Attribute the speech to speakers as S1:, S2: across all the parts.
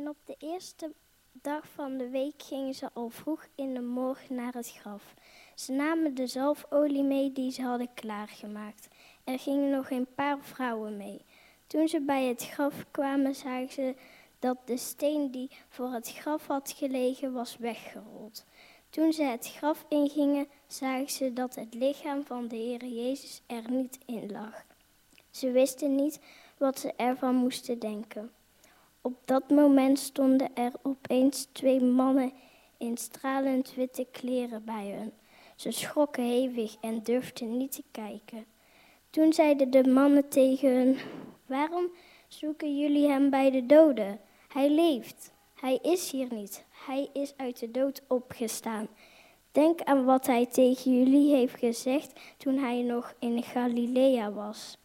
S1: En op de eerste dag van de week gingen ze al vroeg in de morgen naar het graf. Ze namen de zalfolie mee die ze hadden klaargemaakt. Er gingen nog een paar vrouwen mee. Toen ze bij het graf kwamen, zagen ze dat de steen die voor het graf had gelegen was weggerold. Toen ze het graf ingingen, zagen ze dat het lichaam van de Heer Jezus er niet in lag. Ze wisten niet wat ze ervan moesten denken. Op dat moment stonden er opeens twee mannen in stralend witte kleren bij hen. Ze schrokken hevig en durfden niet te kijken. Toen zeiden de mannen tegen hen: Waarom zoeken jullie hem bij de doden? Hij leeft. Hij is hier niet. Hij is uit de dood opgestaan. Denk aan wat hij tegen jullie heeft gezegd toen hij nog in Galilea was.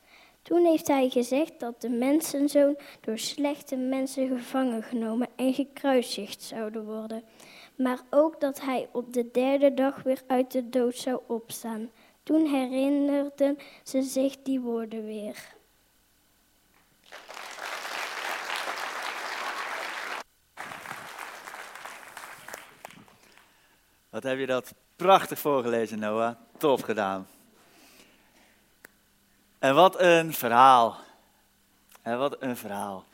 S1: Toen heeft hij gezegd dat de mensenzoon door slechte mensen gevangen genomen en gekruisigd zouden worden. Maar ook dat hij op de derde dag weer uit de dood zou opstaan. Toen herinnerden ze zich die woorden weer.
S2: Wat heb je dat prachtig voorgelezen, Noah. Tof gedaan. En wat een verhaal. En wat een verhaal.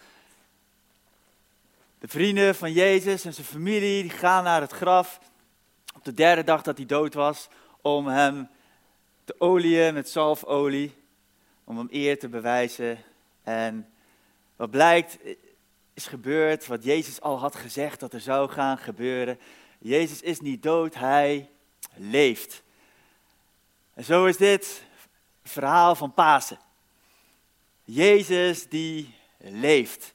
S2: De vrienden van Jezus en zijn familie die gaan naar het graf op de derde dag dat hij dood was om hem te olieën met zalfolie, om hem eer te bewijzen. En wat blijkt is gebeurd wat Jezus al had gezegd dat er zou gaan gebeuren. Jezus is niet dood, hij leeft. En zo is dit verhaal van Pasen. Jezus die leeft.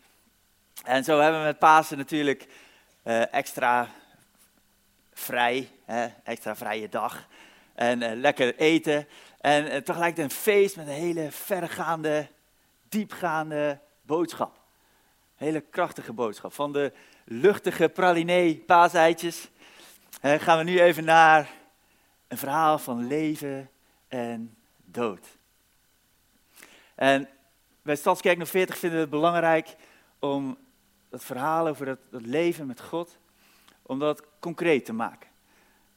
S2: En zo hebben we met Pasen natuurlijk uh, extra vrij, hè, extra vrije dag. En uh, lekker eten. En uh, tegelijkertijd een feest met een hele verregaande, diepgaande boodschap. Hele krachtige boodschap. Van de luchtige pralinee paaseitjes gaan we nu even naar een verhaal van leven en dood. En bij Stadskerk nog 40 vinden we het belangrijk om dat verhaal over dat, leven met God, om dat concreet te maken.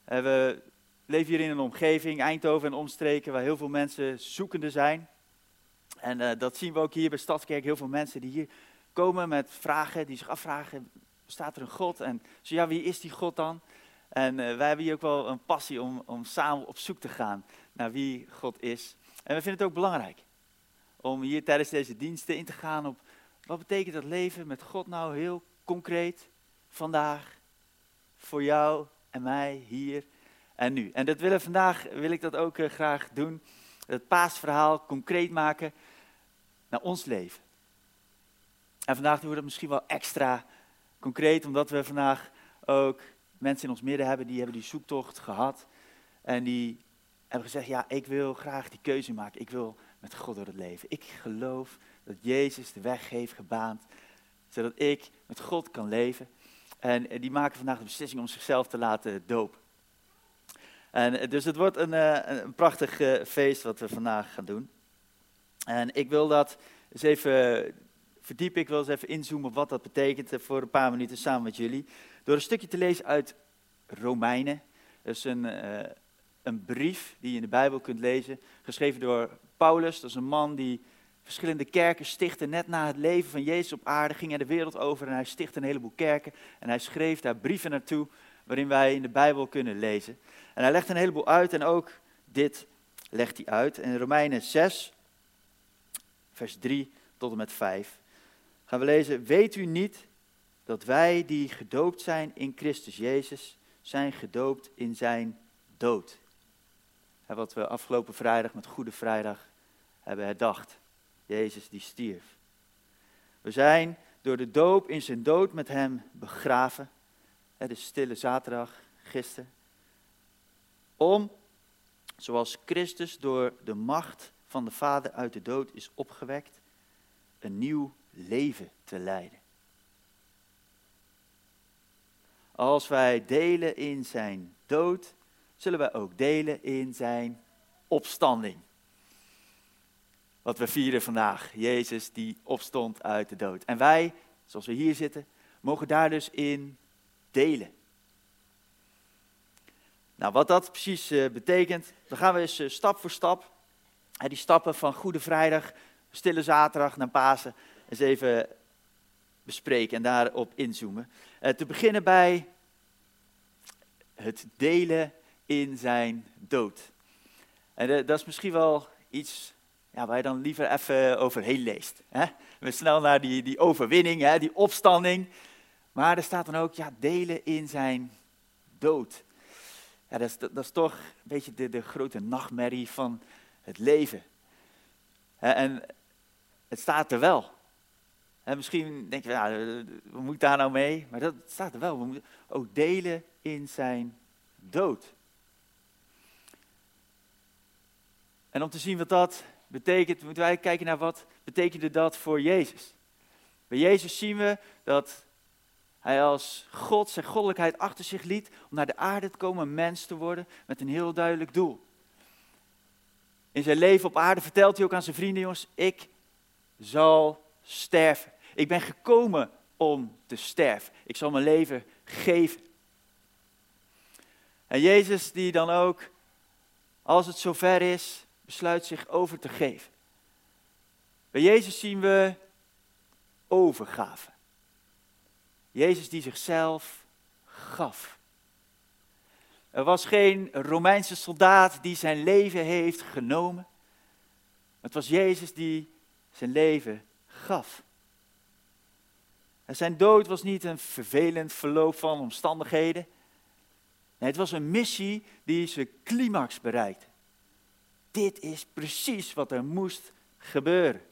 S2: We leven hier in een omgeving, Eindhoven en omstreken, waar heel veel mensen zoekende zijn. En uh, dat zien we ook hier bij Stadskerk, heel veel mensen die hier komen met vragen, die zich afvragen, staat er een God? En zo ja, wie is die God dan? En uh, wij hebben hier ook wel een passie om, om samen op zoek te gaan naar wie God is. En we vinden het ook belangrijk om hier tijdens deze diensten in te gaan op wat betekent dat leven met God nou heel concreet vandaag voor jou en mij hier en nu. En dat willen vandaag wil ik dat ook uh, graag doen. Het paasverhaal concreet maken naar ons leven. En vandaag doen we dat misschien wel extra concreet, omdat we vandaag ook mensen in ons midden hebben die hebben die zoektocht gehad. En die hebben gezegd, ja, ik wil graag die keuze maken. Ik wil met God door het leven. Ik geloof dat Jezus de weg heeft gebaand, zodat ik met God kan leven. En die maken vandaag de beslissing om zichzelf te laten dopen. En dus het wordt een, eh, prachtig eh, feest wat we vandaag gaan doen. En ik wil dat eens even verdiepen, ik wil eens even inzoomen wat dat betekent eh, voor een paar minuten samen met jullie. Door een stukje te lezen uit Romeinen. Dat is een, uh, een brief die je in de Bijbel kunt lezen, geschreven door Paulus. Dat is een man die verschillende kerken stichtte. Net na het leven van Jezus op aarde ging hij de wereld over en hij stichtte een heleboel kerken. En hij schreef daar brieven naartoe waarin wij in de Bijbel kunnen lezen. En hij legt een heleboel uit en ook dit legt hij uit. In Romeinen 6, vers 3 tot en met 5 gaan we lezen, weet u niet dat wij die gedoopt zijn in Christus Jezus, zijn gedoopt in zijn dood. En wat we afgelopen vrijdag met Goede Vrijdag hebben herdacht. Jezus die stierf. We zijn door de doop in zijn dood met hem begraven. Het is stille zaterdag, gisteren. Om, zoals Christus door de macht van de Vader uit de dood is opgewekt, een nieuw leven te leiden. Als wij delen in zijn dood, zullen wij ook delen in zijn opstanding. Wat we vieren vandaag, Jezus die opstond uit de dood. En wij, zoals we hier zitten, mogen daar dus in delen. Nou, wat dat precies uh, betekent, dan gaan we eens uh, stap voor stap, die stappen van Goede Vrijdag, Stille Zaterdag naar Pasen, eens even bespreken en daarop inzoomen. te beginnen bij het delen in zijn dood. En dat is misschien wel iets ja, waar je dan liever even overheen leest. Hè? We snel naar die, die overwinning, hè, die opstanding. Maar er staat dan ook, ja, delen in zijn dood. Ja, dat, is, dat, is toch een beetje de, de grote nachtmerrie van het leven. En het staat er wel. En misschien denk je, ja, wat moet ik daar nou mee? Maar dat staat er wel. We moeten ook delen in zijn dood. En om te zien wat dat betekent, moeten wij kijken naar wat betekende dat voor Jezus. Bij Jezus zien we dat hij als God zijn goddelijkheid achter zich liet om naar de aarde te komen, mens te worden, met een heel duidelijk doel. In zijn leven op aarde vertelt hij ook aan zijn vrienden, jongens, ik zal sterven. Ik ben gekomen om te sterven. Ik zal mijn leven geven. En Jezus die dan ook, als het zover is, besluit zich over te geven. Bij Jezus zien we overgave. Jezus die zichzelf gaf. Er was geen Romeinse soldaat die zijn leven heeft genomen. Het was Jezus die zijn leven gaf. En zijn dood was niet een vervelend verloop van omstandigheden. Het was een missie die zijn climax bereikte. Dit is precies wat er moest gebeuren.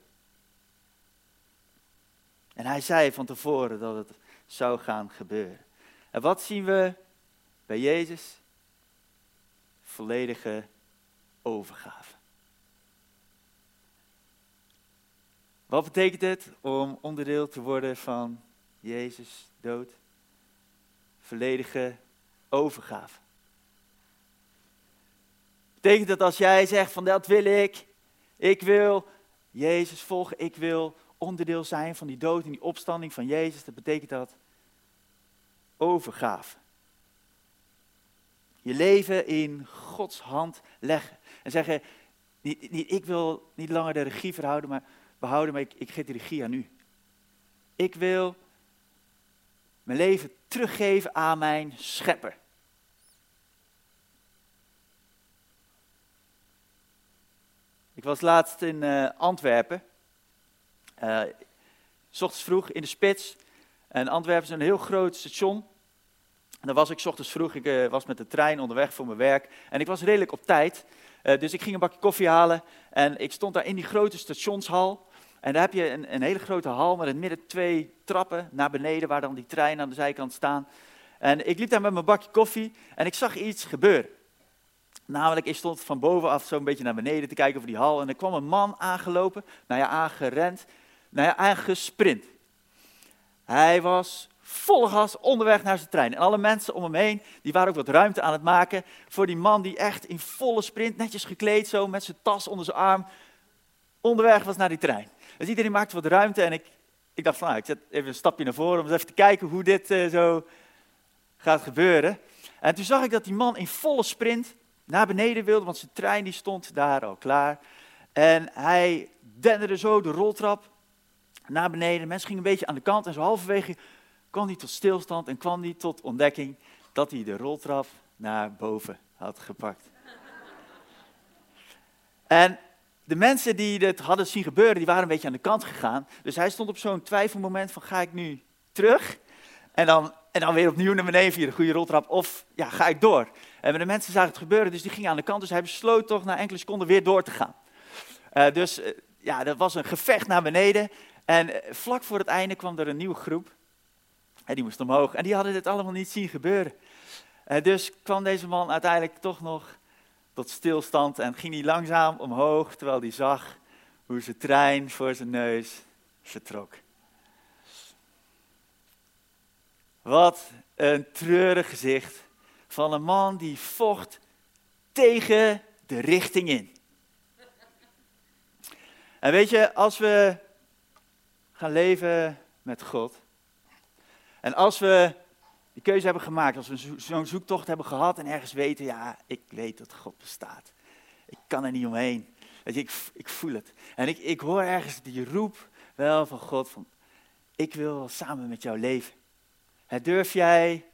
S2: En hij zei van tevoren dat het zou gaan gebeuren. En wat zien we bij Jezus? Volledige overgave. Wat betekent het om onderdeel te worden van Jezus dood? Volledige overgave. Betekent dat als jij zegt van dat wil ik, ik wil Jezus volgen, ik wil onderdeel zijn van die dood en die opstanding van Jezus, dat betekent dat overgave. Je leven in Gods hand leggen. En zeggen, niet, niet, ik wil niet langer de regie verhouden, maar, behouden, maar ik, ik geef de regie aan. Ik wil mijn leven teruggeven aan mijn schepper. Ik was laatst in uh, Antwerpen. S ochtends vroeg in de spits. En Antwerpen is een heel groot station. En daar was ik s ochtends vroeg. Ik uh, was met de trein onderweg voor mijn werk. En ik was redelijk op tijd. dus ik ging een bakje koffie halen. En ik stond daar in die grote stationshal. En daar heb je een, hele grote hal met in het midden twee trappen naar beneden, waar dan die treinen aan de zijkant staan. En ik liep daar met mijn bakje koffie en ik zag iets gebeuren. Namelijk, ik stond van bovenaf zo'n beetje naar beneden te kijken over die hal. En er kwam een man aangelopen, nou ja, aangerend, nou ja, aangesprint. Hij was vol gas onderweg naar zijn trein. En alle mensen om hem heen, die waren ook wat ruimte aan het maken voor die man die echt in volle sprint, netjes gekleed zo, met zijn tas onder zijn arm, onderweg was naar die trein. Dus iedereen maakte wat ruimte en ik, ik dacht van, nou, ik zet even een stapje naar voren om eens even te kijken hoe dit uh, zo gaat gebeuren. En toen zag ik dat die man in volle sprint naar beneden wilde, want zijn trein die stond daar al klaar. En hij denderde zo de roltrap naar beneden. Mensen gingen een beetje aan de kant en zo halverwege kwam hij tot stilstand en kwam hij tot ontdekking dat hij de roltrap naar boven had gepakt. En de mensen die het hadden zien gebeuren, die waren een beetje aan de kant gegaan. Dus hij stond op zo'n twijfelmoment van ga ik nu terug en dan, en dan weer opnieuw naar beneden via de goede roltrap of ja, ga ik door. En de mensen zagen het gebeuren, dus die gingen aan de kant. Dus hij besloot toch na enkele seconden weer door te gaan. Uh, dus uh, ja, dat was een gevecht naar beneden. En uh, vlak voor het einde kwam er een nieuwe groep. En die moest omhoog. En die hadden dit allemaal niet zien gebeuren. dus kwam deze man uiteindelijk toch nog tot stilstand en ging hij langzaam omhoog, terwijl hij zag hoe zijn trein voor zijn neus vertrok. Wat een treurig gezicht van een man die vocht tegen de richting in. En weet je, als we gaan leven met God, En als we die keuze hebben gemaakt, als we zo'n zoektocht hebben gehad en ergens weten, ja, ik weet dat God bestaat. Ik kan er niet omheen. Weet je, ik, ik voel het. En ik, ik hoor ergens die roep wel van God, van, ik wil samen met jou leven. durf jij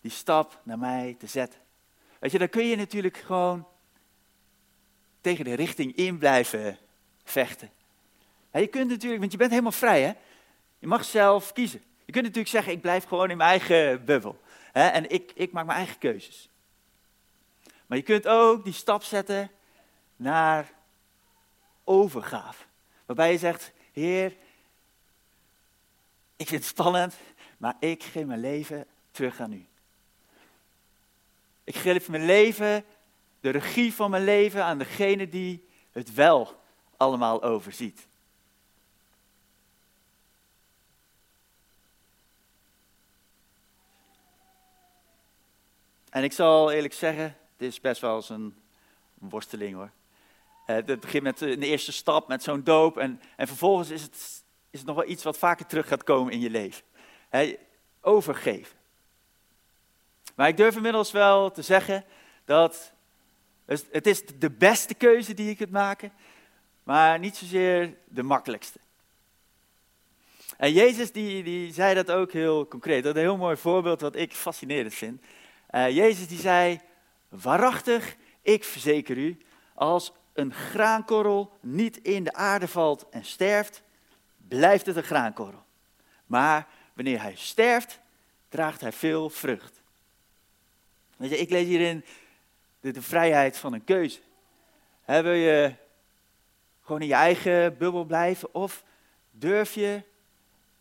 S2: die stap naar mij te zetten? Weet je, dan kun je natuurlijk gewoon tegen de richting in blijven vechten. je kunt natuurlijk, want je bent helemaal vrij, hè? Je mag zelf kiezen. Je kunt natuurlijk zeggen, ik blijf gewoon in mijn eigen bubbel. Hè? En ik, ik maak mijn eigen keuzes. Maar je kunt ook die stap zetten naar overgave. Waarbij je zegt, Heer, ik vind het spannend, maar ik geef mijn leven terug aan u. Ik geef mijn leven, de regie van mijn leven aan degene die het wel allemaal overziet. En ik zal eerlijk zeggen, dit is best wel eens een, worsteling hoor. Uh, het begint met een eerste stap, met zo'n doop. En, en vervolgens is het, is het nog wel iets wat vaker terug gaat komen in je leven. overgeven. Maar ik durf inmiddels wel te zeggen dat het is de beste keuze die je kunt maken, maar niet zozeer de makkelijkste. En Jezus die, die zei dat ook heel concreet. Dat is een heel mooi voorbeeld wat ik fascinerend vind. Uh, Jezus die zei, waarachtig, ik verzeker u, als een graankorrel niet in de aarde valt en sterft, blijft het een graankorrel. Maar wanneer hij sterft, draagt hij veel vrucht. Weet je, ik lees hierin de, vrijheid van een keuze. Wil je gewoon in je eigen bubbel blijven of durf je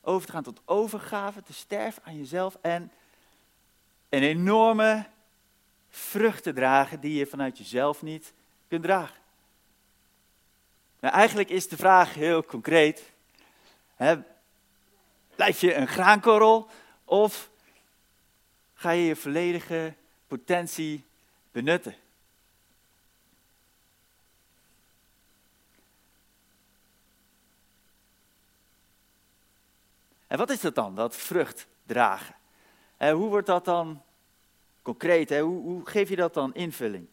S2: over te gaan tot overgave, te sterven aan jezelf en een enorme vrucht te dragen die je vanuit jezelf niet kunt dragen. Nou, eigenlijk is de vraag heel concreet. Hè, blijf je een graankorrel of ga je je volledige potentie benutten? En wat is dat dan, dat vrucht dragen? hoe wordt dat dan concreet? Hoe, hoe, geef je dat dan invulling?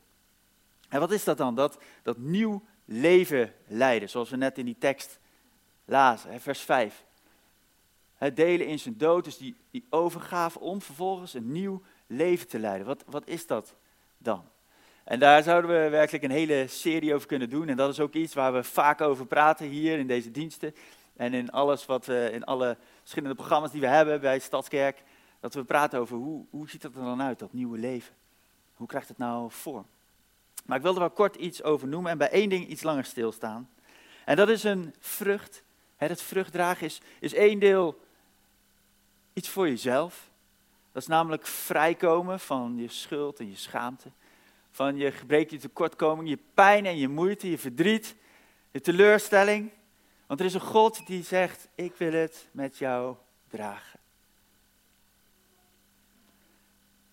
S2: En wat is dat dan? Dat, dat nieuw leven leiden, zoals we net in die tekst lazen, vers 5. Het delen in zijn dood, dus die, die overgave om vervolgens een nieuw leven te leiden. Wat, wat is dat dan? En daar zouden we werkelijk een hele serie over kunnen doen. En dat is ook iets waar we vaak over praten hier in deze diensten. En in alles wat in alle verschillende programma's die we hebben bij Stadskerk. Dat we praten over hoe, hoe ziet dat er dan uit, dat nieuwe leven? Hoe krijgt het nou vorm? Maar ik wil er wel kort iets over noemen en bij één ding iets langer stilstaan. En dat is een vrucht. Het vruchtdragen is, is één deel iets voor jezelf. Dat is namelijk vrijkomen van je schuld en je schaamte. Van je gebrek, je tekortkoming, je pijn en je moeite, je verdriet, je teleurstelling. Want er is een God die zegt, ik wil het met jou dragen.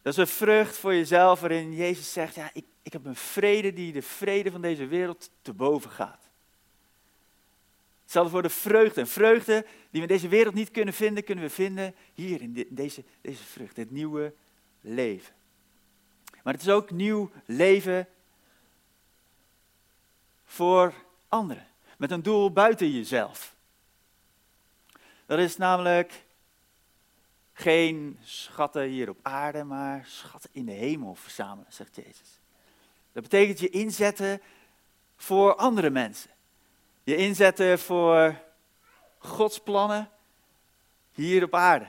S2: Dat is een vrucht voor jezelf waarin Jezus zegt, ja, ik, ik heb een vrede die de vrede van deze wereld te boven gaat. Hetzelfde voor de vreugde. Een vreugde die we in deze wereld niet kunnen vinden, kunnen we vinden hier in deze, deze vrucht, het nieuwe leven. Maar het is ook nieuw leven voor anderen, met een doel buiten jezelf. Dat is namelijk geen schatten hier op aarde, maar schatten in de hemel verzamelen, zegt Jezus. Dat betekent je inzetten voor andere mensen. Je inzetten voor Gods plannen hier op aarde.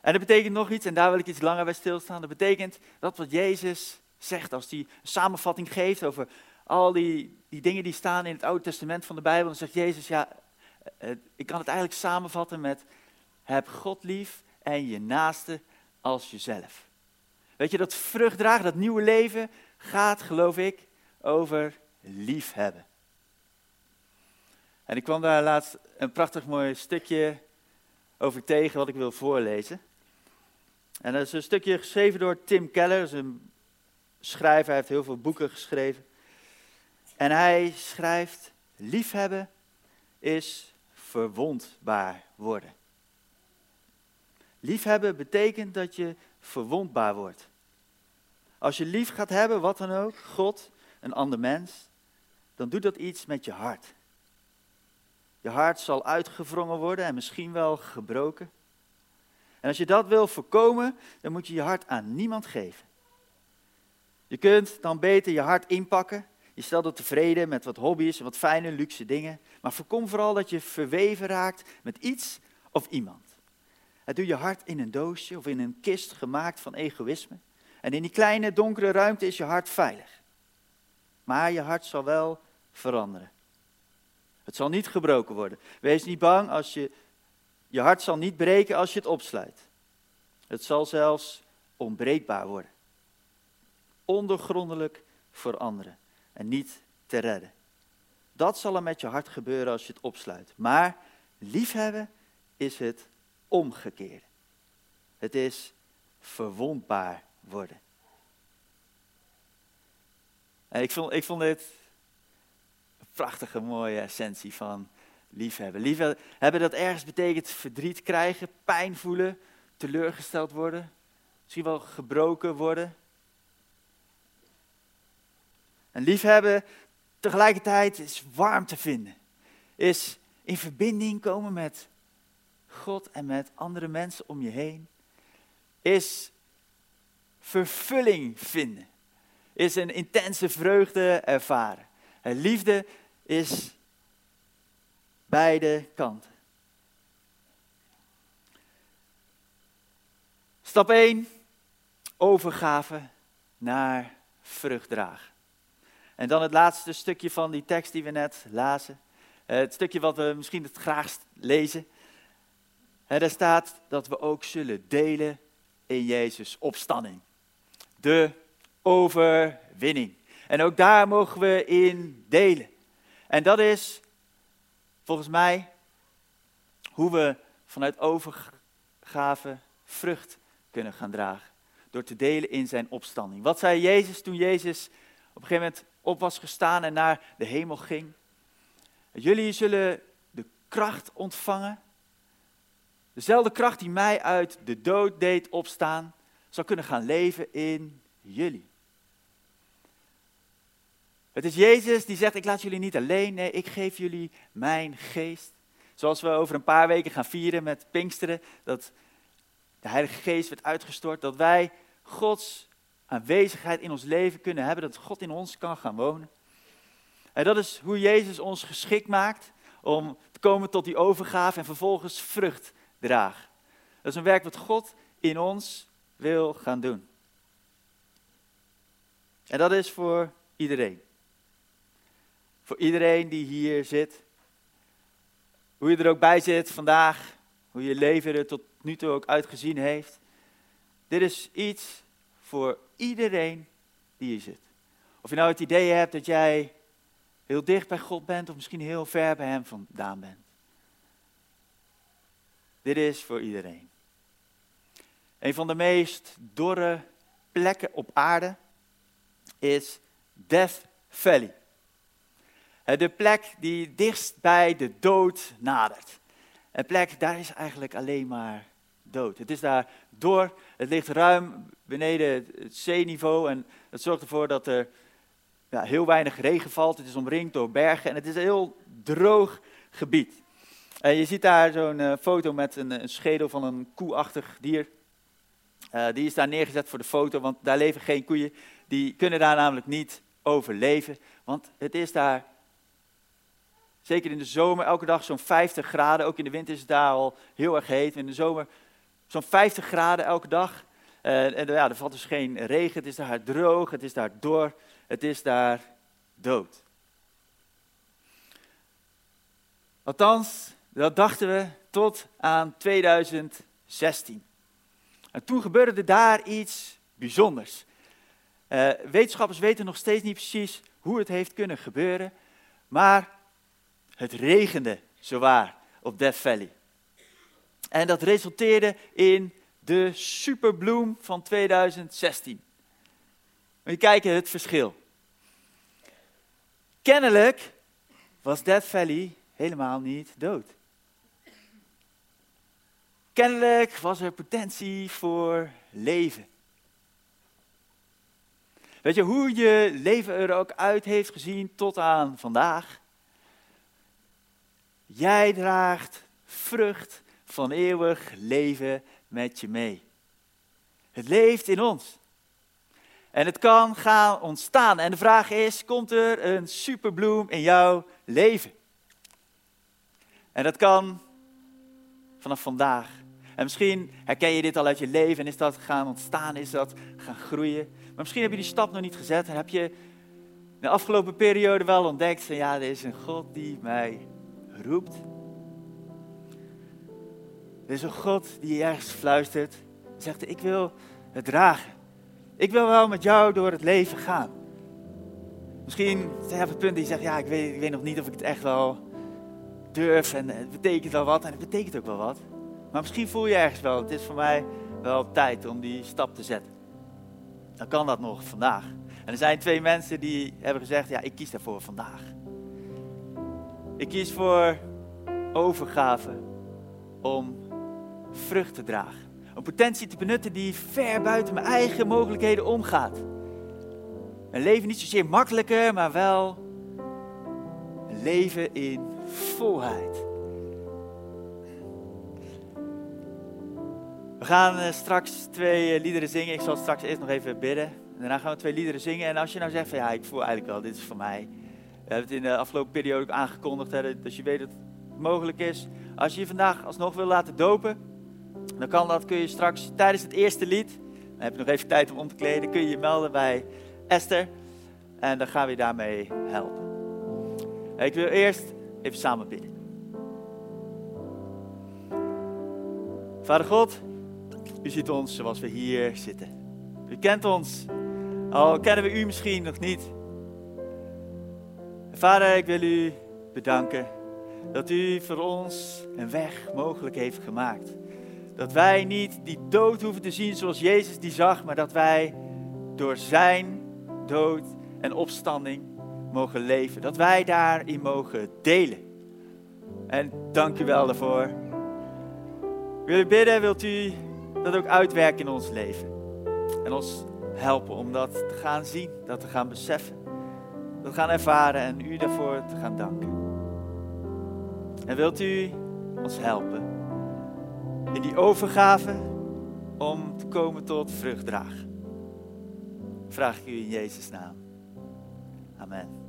S2: En dat betekent nog iets, en daar wil ik iets langer bij stilstaan. Dat betekent dat wat Jezus zegt, als hij een samenvatting geeft over al die, die dingen die staan in het Oude Testament van de Bijbel, dan zegt Jezus, ja, eh, eh, ik kan het eigenlijk samenvatten met heb God lief en je naaste als jezelf. Weet je, dat vruchtdragen, dat nieuwe leven, gaat, geloof ik, over liefhebben. En ik kwam daar laatst een prachtig mooi stukje over tegen wat ik wil voorlezen. En dat is een stukje geschreven door Tim Keller, dat is een schrijver, hij heeft heel veel boeken geschreven. En hij schrijft, liefhebben is verwondbaar worden. Liefhebben betekent dat je verwondbaar wordt. Als je lief gaat hebben, wat dan ook, God, een ander mens, dan doet dat iets met je hart. Je hart zal uitgewrongen worden en misschien wel gebroken. En als je dat wil voorkomen, dan moet je je hart aan niemand geven. Je kunt dan beter je hart inpakken. Je stelt het tevreden met wat hobby's en wat fijne, luxe dingen. Maar voorkom vooral dat je verweven raakt met iets of iemand. Het doe je hart in een doosje of in een kist gemaakt van egoïsme. En in die kleine donkere ruimte is je hart veilig. Maar je hart zal wel veranderen. Het zal niet gebroken worden. Wees niet bang als je. Je hart zal niet breken als je het opsluit. Het zal zelfs onbreekbaar worden. Ondergrondelijk veranderen en niet te redden. Dat zal er met je hart gebeuren als je het opsluit. Maar liefhebben is het omgekeerde. Het is verwondbaar worden. En ik vond, ik vond dit een prachtige, mooie essentie van liefhebben. Liefhebben dat ergens betekent verdriet krijgen, pijn voelen, teleurgesteld worden, misschien wel gebroken worden. En liefhebben tegelijkertijd is warm te vinden. Is in verbinding komen met God en met andere mensen om je heen. Is vervulling vinden. Is een intense vreugde ervaren. En liefde is beide kanten. Stap 1. Overgave naar vrucht dragen. En dan het laatste stukje van die tekst die we net lazen. Eh, het stukje wat we misschien het graagst lezen. Daar staat dat we ook zullen delen in Jezus' opstanding. De overwinning. En ook daar mogen we in delen. En dat is volgens mij hoe we vanuit overgave vrucht kunnen gaan dragen. Door te delen in zijn opstanding. Wat zei Jezus toen Jezus op een gegeven moment op was gestaan en naar de hemel ging? Jullie zullen de kracht ontvangen. Dezelfde kracht die mij uit de dood deed opstaan, zal kunnen gaan leven in jullie. Het is Jezus die zegt, ik laat jullie niet alleen, nee, ik geef jullie mijn geest. Zoals we over een paar weken gaan vieren met Pinksteren, dat de Heilige Geest werd uitgestort, dat wij Gods aanwezigheid in ons leven kunnen hebben, dat God in ons kan gaan wonen. En dat is hoe Jezus ons geschikt maakt om te komen tot die overgave en vervolgens vrucht dragen. Dat is een werk wat God in ons wil gaan doen. En dat is voor iedereen. Voor iedereen die hier zit. Hoe je er ook bij zit vandaag. Hoe je leven er tot nu toe ook uitgezien heeft. Dit is iets voor iedereen die hier zit. Of je nou het idee hebt dat jij heel dicht bij God bent of misschien heel ver bij Hem vandaan bent. Dit is voor iedereen. Een van de meest dorre plekken op aarde is Death Valley. De plek die dichtst bij de dood nadert. Een plek, daar is eigenlijk alleen maar dood. Het is daar door, het ligt ruim beneden het zeeniveau en het zorgt ervoor dat er ja, heel weinig regen valt. Het is omringd door bergen en het is een heel droog gebied. En je ziet daar zo'n uh, foto met een, een, schedel van een koeachtig dier. Die is daar neergezet voor de foto, want daar leven geen koeien. Die kunnen daar namelijk niet overleven, want het is daar, zeker in de zomer, elke dag zo'n 50 graden. Ook in de winter is het daar al heel erg heet. In de zomer zo'n 50 graden elke dag. En ja, er valt dus geen regen, het is daar droog, het is daar dor, het is daar dood. Althans, dat dachten we tot aan 2016. En toen gebeurde daar iets bijzonders. Uh, wetenschappers weten nog steeds niet precies hoe het heeft kunnen gebeuren, maar het regende zowaar op Death Valley. En dat resulteerde in de superbloem van 2016. Moet je kijken het verschil. Kennelijk was Death Valley helemaal niet dood. Kennelijk was er potentie voor leven. Weet je, hoe je leven er ook uit heeft gezien tot aan vandaag. Jij draagt vrucht van eeuwig leven met je mee. Het leeft in ons. En het kan gaan ontstaan. En de vraag is, komt er een superbloem in jouw leven? En dat kan vanaf vandaag. En misschien herken je dit al uit je leven en is dat gaan ontstaan, is dat gaan groeien. Maar misschien heb je die stap nog niet gezet en heb je de afgelopen periode wel ontdekt van ja, er is een God die mij roept. Er is een God die ergens fluistert en zegt ik wil het dragen. Ik wil wel met jou door het leven gaan. Misschien zijn je op het punt die zegt, ja, ik weet, ik weet nog niet of ik het echt wel durf en het betekent wel wat en het betekent ook wel wat. Maar misschien voel je ergens wel, het is voor mij wel tijd om die stap te zetten. Dan kan dat nog vandaag. En er zijn twee mensen die hebben gezegd, ja, ik kies daarvoor vandaag. Ik kies voor overgave om vrucht te dragen. Een potentie te benutten die ver buiten mijn eigen mogelijkheden omgaat. Een leven niet zozeer makkelijker, maar wel een leven in volheid. We gaan eh, straks twee eh, liederen zingen. Ik zal straks eerst nog even bidden. Daarna gaan we twee liederen zingen. En als je nou zegt van ja, ik voel eigenlijk wel, dit is voor mij. We hebben het in de afgelopen periode ook aangekondigd, hè, dat je weet dat het mogelijk is. Als je je vandaag alsnog wil laten dopen, dan kan dat, kun je straks tijdens het eerste lied, dan heb je nog even tijd om om te kleden, kun je je melden bij Esther. En dan gaan we je daarmee helpen. Ik wil eerst even samen bidden. Vader God, u ziet ons zoals we hier zitten. U kent ons, al kennen we u misschien nog niet. Vader, ik wil u bedanken dat u voor ons een weg mogelijk heeft gemaakt. Dat wij niet die dood hoeven te zien zoals Jezus die zag, maar dat wij door zijn dood en opstanding mogen leven. Dat wij daarin mogen delen. En dank u wel daarvoor. Wil u bidden, wilt u dat ook uitwerken in ons leven. En ons helpen om dat te gaan zien, dat te gaan beseffen, dat te gaan ervaren en u daarvoor te gaan danken. En wilt u ons helpen in die overgave om te komen tot vruchtdragen? Vraag ik u in Jezus' naam. Amen.